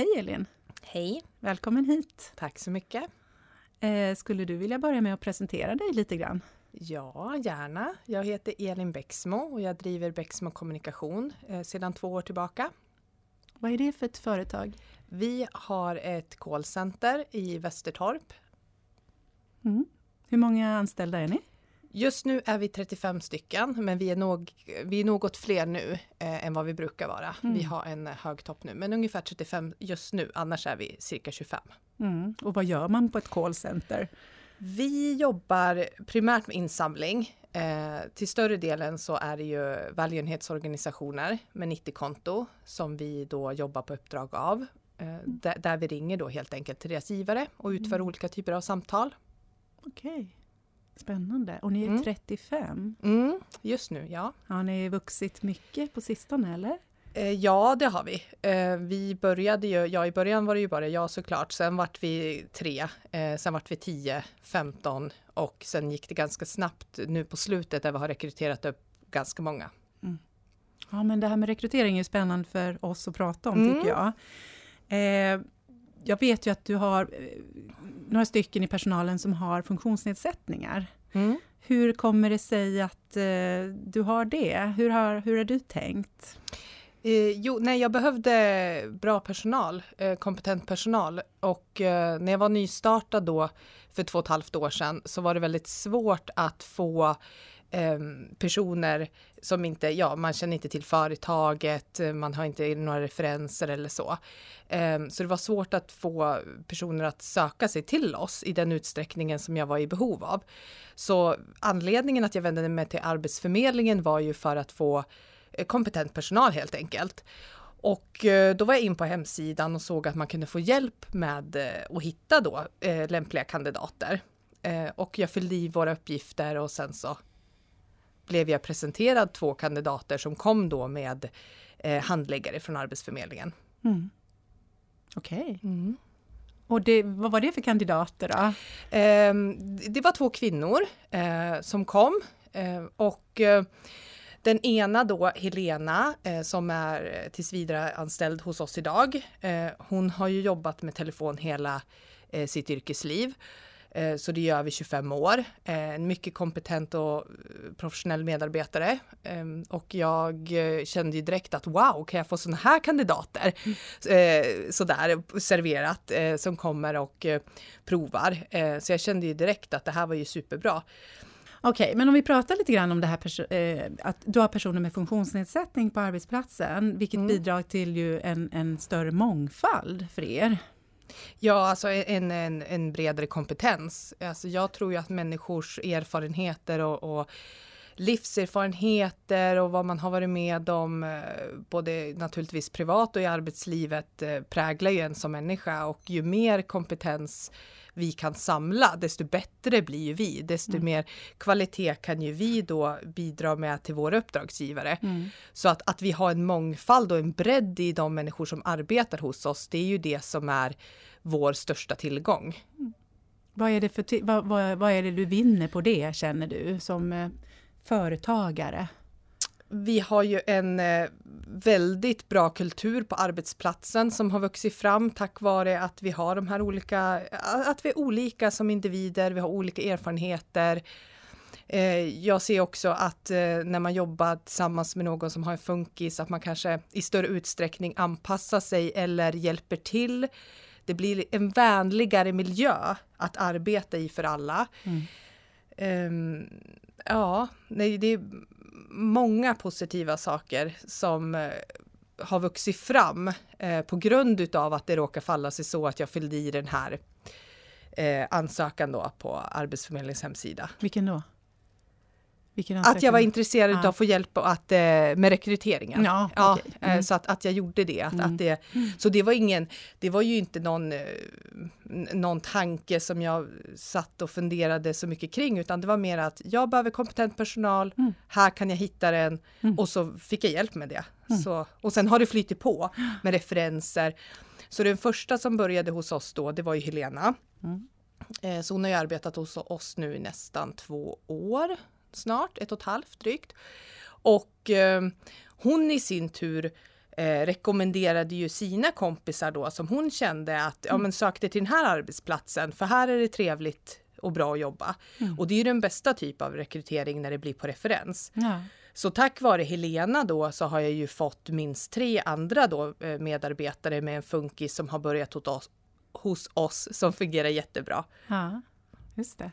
Hej Elin! Hej! Välkommen hit! Tack så mycket! Eh, skulle du vilja börja med att presentera dig lite grann? Ja, gärna. Jag heter Elin Bäcksmo och jag driver Bäcksmo Kommunikation eh, sedan två år tillbaka. Vad är det för ett företag? Vi har ett callcenter i Västertorp. Mm. Hur många anställda är ni? Just nu är vi 35 stycken, men vi är, nog, vi är något fler nu eh, än vad vi brukar vara. Mm. Vi har en hög topp nu, men ungefär 35 just nu. Annars är vi cirka 25. Mm. Och vad gör man på ett callcenter? Vi jobbar primärt med insamling. Eh, till större delen så är det ju välgörenhetsorganisationer med 90-konto som vi då jobbar på uppdrag av. Eh, mm. där, där, vi ringer då helt enkelt till deras givare och utför mm. olika typer av samtal. Okej. Okay. Spännande. Och ni är mm. 35? Mm, just nu, ja. Har ni vuxit mycket på sistone eller? Eh, ja, det har vi. Eh, vi började ju, ja i början var det ju bara jag såklart, sen vart vi tre, eh, sen vart vi 10, 15 och sen gick det ganska snabbt nu på slutet där vi har rekryterat upp ganska många. Mm. Ja, men det här med rekrytering är spännande för oss att prata om mm. tycker jag. Jag vet ju att du har några stycken i personalen som har funktionsnedsättningar. Mm. Hur kommer det sig att eh, du har det? Hur har, hur har du tänkt? Eh, jo, nej, jag behövde bra personal, eh, kompetent personal och eh, när jag var nystartad då för två och ett halvt år sedan så var det väldigt svårt att få Ehm, personer som inte, ja, man känner inte till företaget, eh, man har inte några referenser eller så. Ehm, så det var svårt att få personer att söka sig till oss i den utsträckningen som jag var i behov av. Så anledningen att jag vände mig till Arbetsförmedlingen var ju för att få eh, kompetent personal helt enkelt. Och eh, då var jag in på hemsidan och såg att man kunde få hjälp med att hitta då lämpliga kandidater. Och jag fyllde i våra uppgifter och sen så blev jag presenterad två kandidater som kom då med eh, handläggare från Arbetsförmedlingen. Mm. Okej. Okay. Mm. Och det, vad var det för kandidater då? Eh, det var två kvinnor eh, som kom eh, och eh, den ena då, Helena, eh, som är tills vidare anställd hos oss idag. hon har ju jobbat med telefon hela sitt yrkesliv så det gör vi 25 år. Eh, en mycket kompetent och eh, professionell medarbetare. Ehm, och jag kände ju direkt att wow, kan jag få sådana här kandidater? Mm. Sådär serverat som kommer och provar. Så jag kände ju direkt att det här var ju superbra. Okej, okay, men om vi pratar lite grann om det här att du har personer med funktionsnedsättning på arbetsplatsen, vilket mm. bidrar till ju en, en större mångfald för er. Ja, alltså en, en, en bredare kompetens. Alltså jag tror ju att människors erfarenheter och, och livserfarenheter och vad man har varit med om, eh, både naturligtvis privat och i arbetslivet, eh, präglar ju en som människa och ju mer kompetens vi kan samla, desto bättre blir ju vi, desto mm. mer kvalitet kan ju vi då bidra med till våra uppdragsgivare. Mm. Så att, att vi har en mångfald och en bredd i de människor som arbetar hos oss, det är ju det som är vår största tillgång. Mm. Vad, är det för vad, vad, vad, är det du vinner på det, känner du, som eh, företagare? Vi har ju en eh, väldigt bra kultur på arbetsplatsen som har vuxit fram tack vare att vi har de här olika, att vi är olika som individer, vi har olika erfarenheter. Eh, jag ser också att när man jobbar tillsammans med någon som har en funkis, att man kanske i större utsträckning anpassar sig eller hjälper till det blir en vänligare miljö att arbeta i för alla. Mm. Um, ja, nej, det är många positiva saker som uh, har vuxit fram uh, på grund utav att det råkar falla sig så att jag fyllde i den här uh, ansökan då på Arbetsförmedlingens hemsida. Vilken då? Att jag var intresserad ah. av att få hjälp att, eh, med rekryteringen. Ja, ja okay. Eh, mm. Så att, att jag gjorde det. Att, mm. att det. Så det var ingen, det var ju inte någon, eh, någon tanke som jag satt och funderade så mycket kring, utan det var mer att jag behöver kompetent personal, mm. här kan jag hitta den mm. och så fick jag hjälp med det. Mm. Så, och sen har det flyttit på med referenser. Så den första som började hos oss då, det var ju Helena. Mm. Så hon har ju arbetat hos oss nu i nästan två år snart, ett och ett halvt drygt. Och eh, hon i sin tur eh, rekommenderade ju sina kompisar då som hon kände att ja men sökte till den här arbetsplatsen för här är det trevligt och bra att jobba. Mm. Och det är ju den bästa typ av rekrytering när det blir på referens. Ja. Så tack vare Helena då så har jag ju fått minst tre andra då eh, medarbetare med en funkis som har börjat hos oss, hos oss som fungerar jättebra. ja, just det.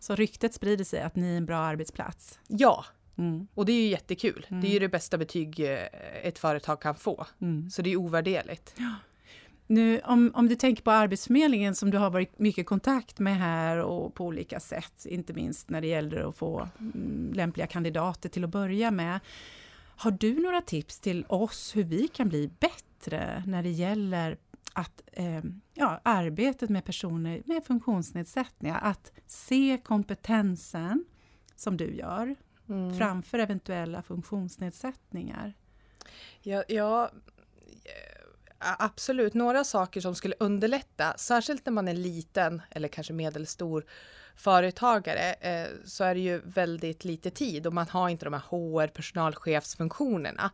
Så ryktet sprider sig att ni är en bra arbetsplats. Ja, Mm. och det är ju jättekul. Det är ju det bästa betyg eh, ett företag kan få. Mm. Så det är ovärderligt. Nu, om, om du tänker på Arbetsförmedlingen som du har varit mycket kontakt med här och på olika sätt, inte minst när det gäller att få mm, lämpliga kandidater till att börja med. Har du några tips till oss hur vi kan bli bättre när det gäller att eh, ja, arbetet med personer med funktionsnedsättningar, att se kompetensen som du gör Mm. framför eventuella funktionsnedsättningar? Ja, ja, eh, absolut. Några saker som skulle underlätta, särskilt när man är liten eller kanske medelstor företagare, eh, så är det ju väldigt lite tid och man har inte de här HR personalchefsfunktionerna.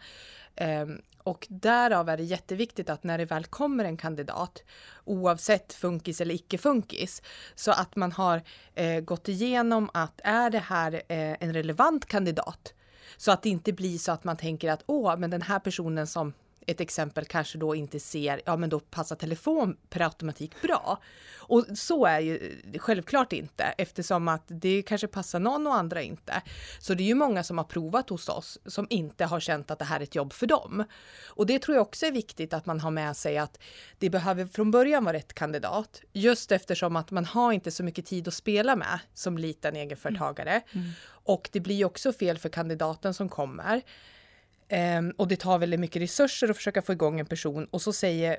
Eh, och därav är det jätteviktigt att när det väl kommer en kandidat, oavsett funkis eller icke-funkis, så att man har eh, gått igenom att är det här eh, en relevant kandidat? Så att det inte blir så att man tänker att åh, men den här personen som ett exempel kanske då inte ser, ja men då passar telefon per automatik bra. Och så är ju självklart inte eftersom att det kanske passar någon och andra inte. Så det är ju många som har provat hos oss som inte har känt att det här är ett jobb för dem. Och det tror jag också är viktigt att man har med sig att det behöver från början vara rätt kandidat. Just eftersom att man har inte så mycket tid att spela med som liten egenföretagare. Och det blir också fel för kandidaten som kommer. Ehm, och det tar väldigt mycket resurser att försöka få igång en person och så säger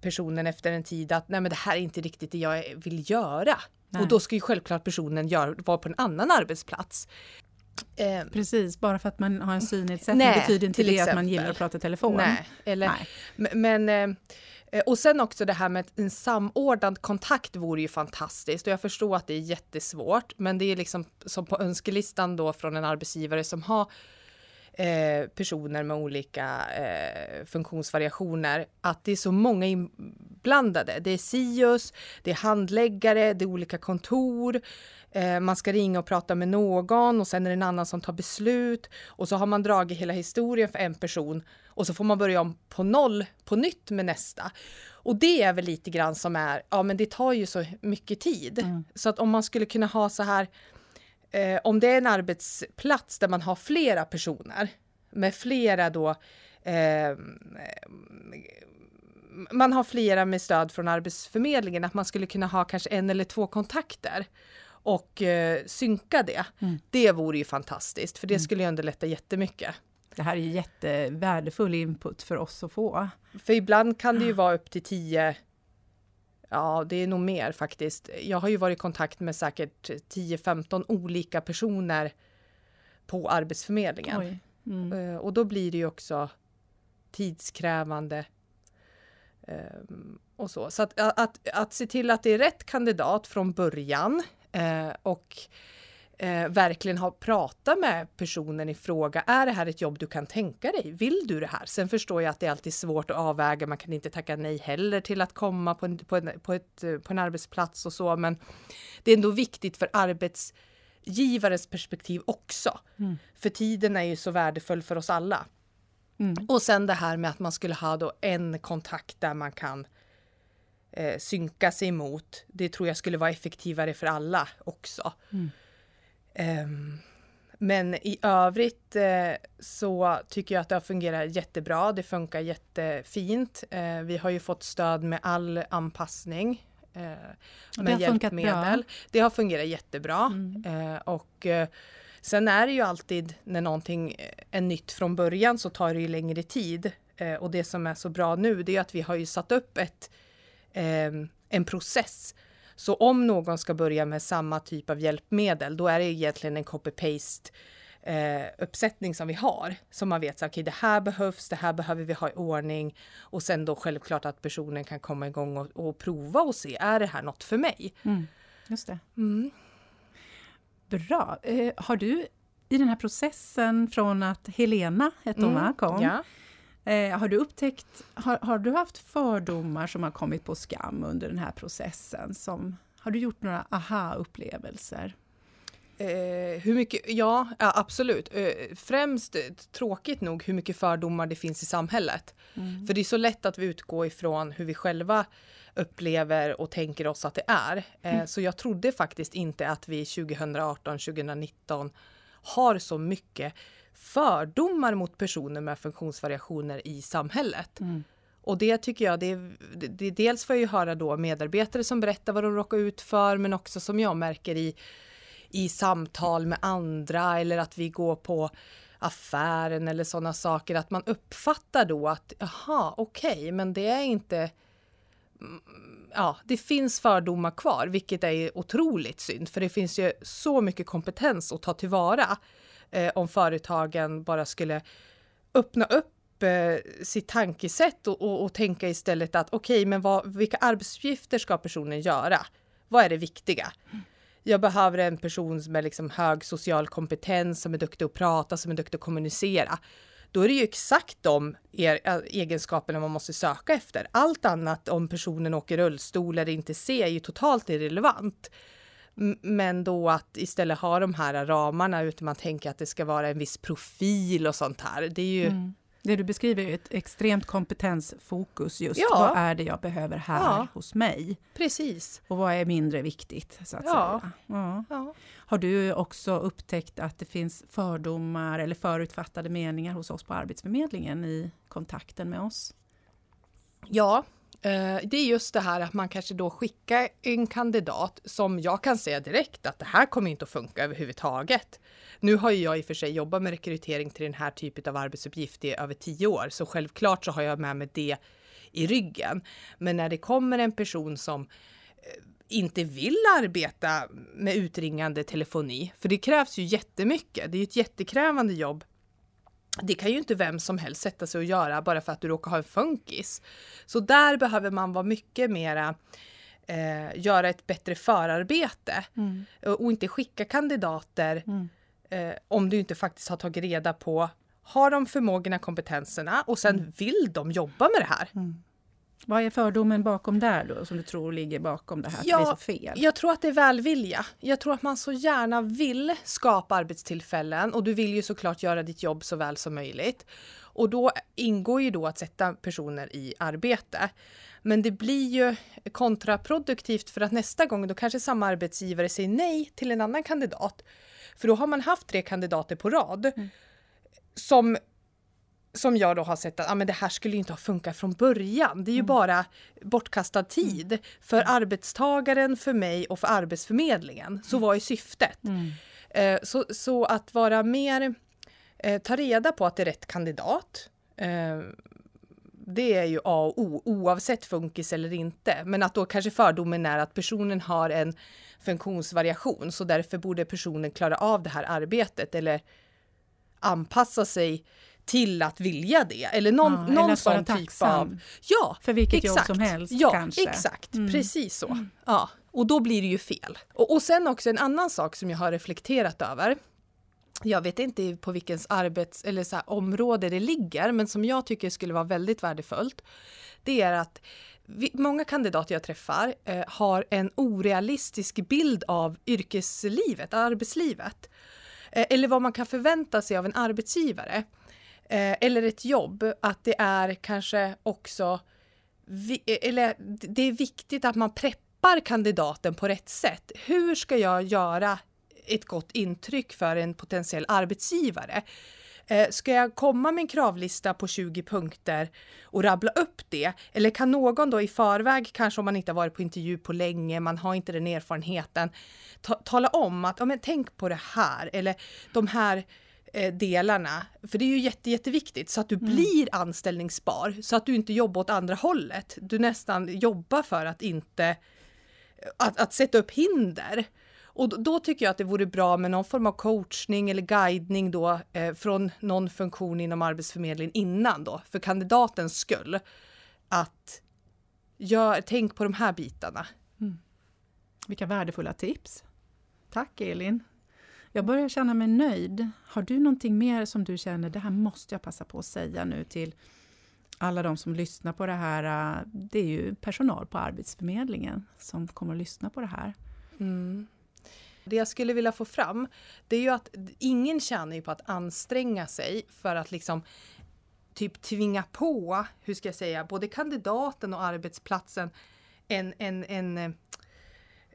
personen efter en tid att nej men det här är inte riktigt det jag vill göra. Nej. Och då ska ju självklart personen göra, vara på en annan arbetsplats. Ehm, Precis, bara för att man har en synnedsättning Nej, betyder inte det att man exempel. gillar att prata telefon. nej, eller, Nej. Men, men eh, och sen också det här med en samordnad kontakt vore ju fantastiskt och jag förstår att det är jättesvårt men det är liksom som på önskelistan då från en arbetsgivare som har eh, personer med olika eh, funktionsvariationer att det är så många inblandade. Det är SIUS, det är handläggare, det är olika kontor. Eh, man ska ringa och prata med någon och sen är det en annan som tar beslut och så har man dragit hela historien för en person och så får man börja om på noll på nytt med nästa. Och det är väl lite grann som är, ja men det tar ju så mycket tid. Så att om man skulle kunna ha så här eh, om det är en arbetsplats där man har flera personer med flera då eh, man har flera med stöd från Arbetsförmedlingen, att man skulle kunna ha kanske en eller två kontakter och eh, synka det. Det vore ju fantastiskt, för det skulle ju underlätta jättemycket. Det här är jättevärdefull input för oss att få. För ibland kan det ju vara upp till tio Ja, det är nog mer faktiskt. Jag har ju varit i kontakt med säkert 10-15 olika personer på Arbetsförmedlingen. Mm. Eh, Och då blir det ju också tidskrävande. ehm, Och så så att, att, att se till att det är rätt kandidat från början eh, och eh, verkligen ha pratat med personen i fråga. Är det här ett jobb du kan tänka dig? Vill du det här? Sen förstår jag att det är alltid svårt att avväga. Man kan inte tacka nej heller till att komma på en, på en, på ett, eh, på en arbetsplats och så. Men det är ändå viktigt för arbetsgivarens perspektiv också. För tiden är ju så värdefull för oss alla. Mm. Och sen det här med att man skulle ha då en kontakt där man kan eh, synka sig mot. Det tror jag skulle vara effektivare för alla också. Ehm, men i övrigt eh, så tycker jag att det har fungerat jättebra. Det funkar jättefint. Eh, vi har ju fått stöd med all anpassning. Eh, har med funkat bra. hjälpmedel. Det har fungerat jättebra. Mm. Och sen är det ju alltid när någonting är nytt från början så tar det ju längre tid. Och det som är så bra nu det är att vi har ju satt upp ett, eh, en process. Så om någon ska börja med samma typ av hjälpmedel då är det egentligen en copy-paste eh, uppsättning som vi har. Så man vet att okay, det här behövs, det här behöver vi ha i ordning. Och sen då självklart att personen kan komma igång och, och prova och se, är det här något för mig? Mm. Just det. Mm. Bra. Eh, har du i den här processen från att Helena, hette hon va, kom, Ja. Eh, har du upptäckt, har, har, du haft fördomar som har kommit på skam under den här processen? Som, har du gjort några aha-upplevelser? Eh, hur mycket, ja, ja absolut. Eh, främst eh, tråkigt nog hur mycket fördomar det finns i samhället. Mm. För det är så lätt att vi utgår ifrån hur vi själva upplever och tänker oss att det är. Eh, mm. Så jag trodde faktiskt inte att vi 2018, 2019 har så mycket fördomar mot personer med funktionsvariationer i samhället. Mm. Och det tycker jag, det, det, det, dels får jag ju höra då medarbetare som berättar vad de råkar ut för, men också som jag märker i, i samtal med andra eller att vi går på affären eller sådana saker, att man uppfattar då att jaha, okej, okay, men det är inte ja, det finns fördomar kvar, vilket är otroligt synd, för det finns ju så mycket kompetens att ta tillvara eh, om företagen bara skulle öppna upp eh, sitt tankesätt och, och, och, tänka istället att okej, okay, men vad, vilka arbetsuppgifter ska personen göra? Vad är det viktiga? Jag behöver en person med liksom hög social kompetens, som är duktig att prata, som är duktig att kommunicera då är det ju exakt de er, eh, egenskaperna man måste söka efter. Allt annat om personen åker rullstol eller inte ser är ju totalt irrelevant. Men då att istället ha de här ramarna utan man tänker att det ska vara en viss profil och sånt här. Det är ju mm. Det du beskriver är ett extremt kompetensfokus just. Ja. Vad är det jag behöver här ja. hos mig? Precis. Och vad är mindre viktigt? Så att ja. säga. Ja. Har du också upptäckt att det finns fördomar eller förutfattade meningar hos oss på Arbetsförmedlingen i kontakten med oss? Ja, Eh, det är just det här att man kanske då skickar en kandidat som jag kan säga direkt att det här kommer inte att funka överhuvudtaget. Nu har jag i och för sig jobbat med rekrytering till den här typen av arbetsuppgift i över tio år, så självklart så har jag med mig det i ryggen. Men när det kommer en person som eh, inte vill arbeta med utringande telefoni, för det krävs ju jättemycket. Det är ju ett jättekrävande jobb. Det kan ju inte vem som helst sätta sig och göra bara för att du råkar ha en funkis. Så där behöver man vara mycket mera eh, göra ett bättre förarbete mm. och inte skicka kandidater mm eh, om du inte faktiskt har tagit reda på, har de förmågorna, kompetenserna och sen mm. vill de jobba med det här? Vad är fördomen bakom där då, som du tror ligger bakom det här? Ja, det är så fel? Jag tror att det är välvilja. Jag tror att man så gärna vill skapa arbetstillfällen och du vill ju såklart göra ditt jobb så väl som möjligt. Och då ingår ju då att sätta personer i arbete. Men det blir ju kontraproduktivt för att nästa gång då kanske samma arbetsgivare säger nej till en annan kandidat. För då har man haft tre kandidater på rad mm. som som jag då har sett att ah, men det här skulle inte ha funkat från början. Det är ju mm. bara bortkastad tid mm. för arbetstagaren, för mig och för Arbetsförmedlingen. Så mm. var ju syftet. Mm. Eh, så, så att vara mer, eh, ta reda på att det är rätt kandidat. Eh, det är ju A och O, oavsett funkis eller inte. Men att då kanske fördomen är att personen har en funktionsvariation, så därför borde personen klara av det här arbetet eller anpassa sig till att vilja det. Eller någon, ja, någon eller sån typ av... Ja, för vilket exakt. jobb som helst ja, kanske. Exakt, mm. precis så. Mm. Ja, och då blir det ju fel. Och, och sen också en annan sak som jag har reflekterat över. Jag vet inte på vilkens arbets eller så här, område det ligger, men som jag tycker skulle vara väldigt värdefullt. Det är att vi, många kandidater jag träffar eh, har en orealistisk bild av yrkeslivet, arbetslivet. Eh, eller vad man kan förvänta sig av en arbetsgivare. Eh, eller ett jobb, att det är kanske också vi, eh, eller det är viktigt att man preppar kandidaten på rätt sätt. Hur ska jag göra ett gott intryck för en potentiell arbetsgivare? Eh, ska jag komma med en kravlista på 20 punkter och rabbla upp det? Eller kan någon då i förväg, kanske om man inte har varit på intervju på länge, man har inte den erfarenheten, ta tala om att ja, men tänk på det här eller de här eh, delarna. För det är ju jätte, jätteviktigt så att du mm. blir anställningsbar så att du inte jobbar åt andra hållet. Du nästan jobbar för att inte att, att sätta upp hinder. Och då tycker jag att det vore bra med någon form av coachning eller guidning då eh, från någon funktion inom Arbetsförmedlingen innan då, för kandidatens skull. Att gör, tänk på de här bitarna. Mm. Vilka värdefulla tips. Tack Elin. Jag börjar känna mig nöjd. Har du någonting mer som du känner, det här måste jag passa på att säga nu till alla de som lyssnar på det här, äh, det är ju personal på Arbetsförmedlingen som kommer att lyssna på det här. Mm. Det jag skulle vilja få fram, det är ju att ingen tjänar ju på att anstränga sig för att liksom typ tvinga på, hur ska jag säga, både kandidaten och arbetsplatsen en, en, en,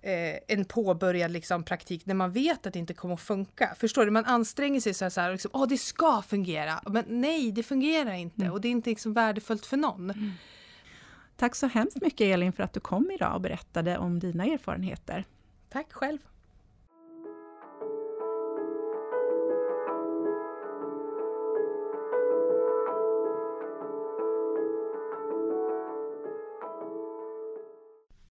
eh, en påbörjad liksom praktik när man vet att det inte kommer att funka. Förstår du? Man anstränger sig så här, så här liksom, åh det ska fungera, men nej det fungerar inte mm. och det är inte liksom värdefullt för någon. Mm. Tack så hemskt mycket Elin för att du kom idag och berättade om dina erfarenheter. Tack själv.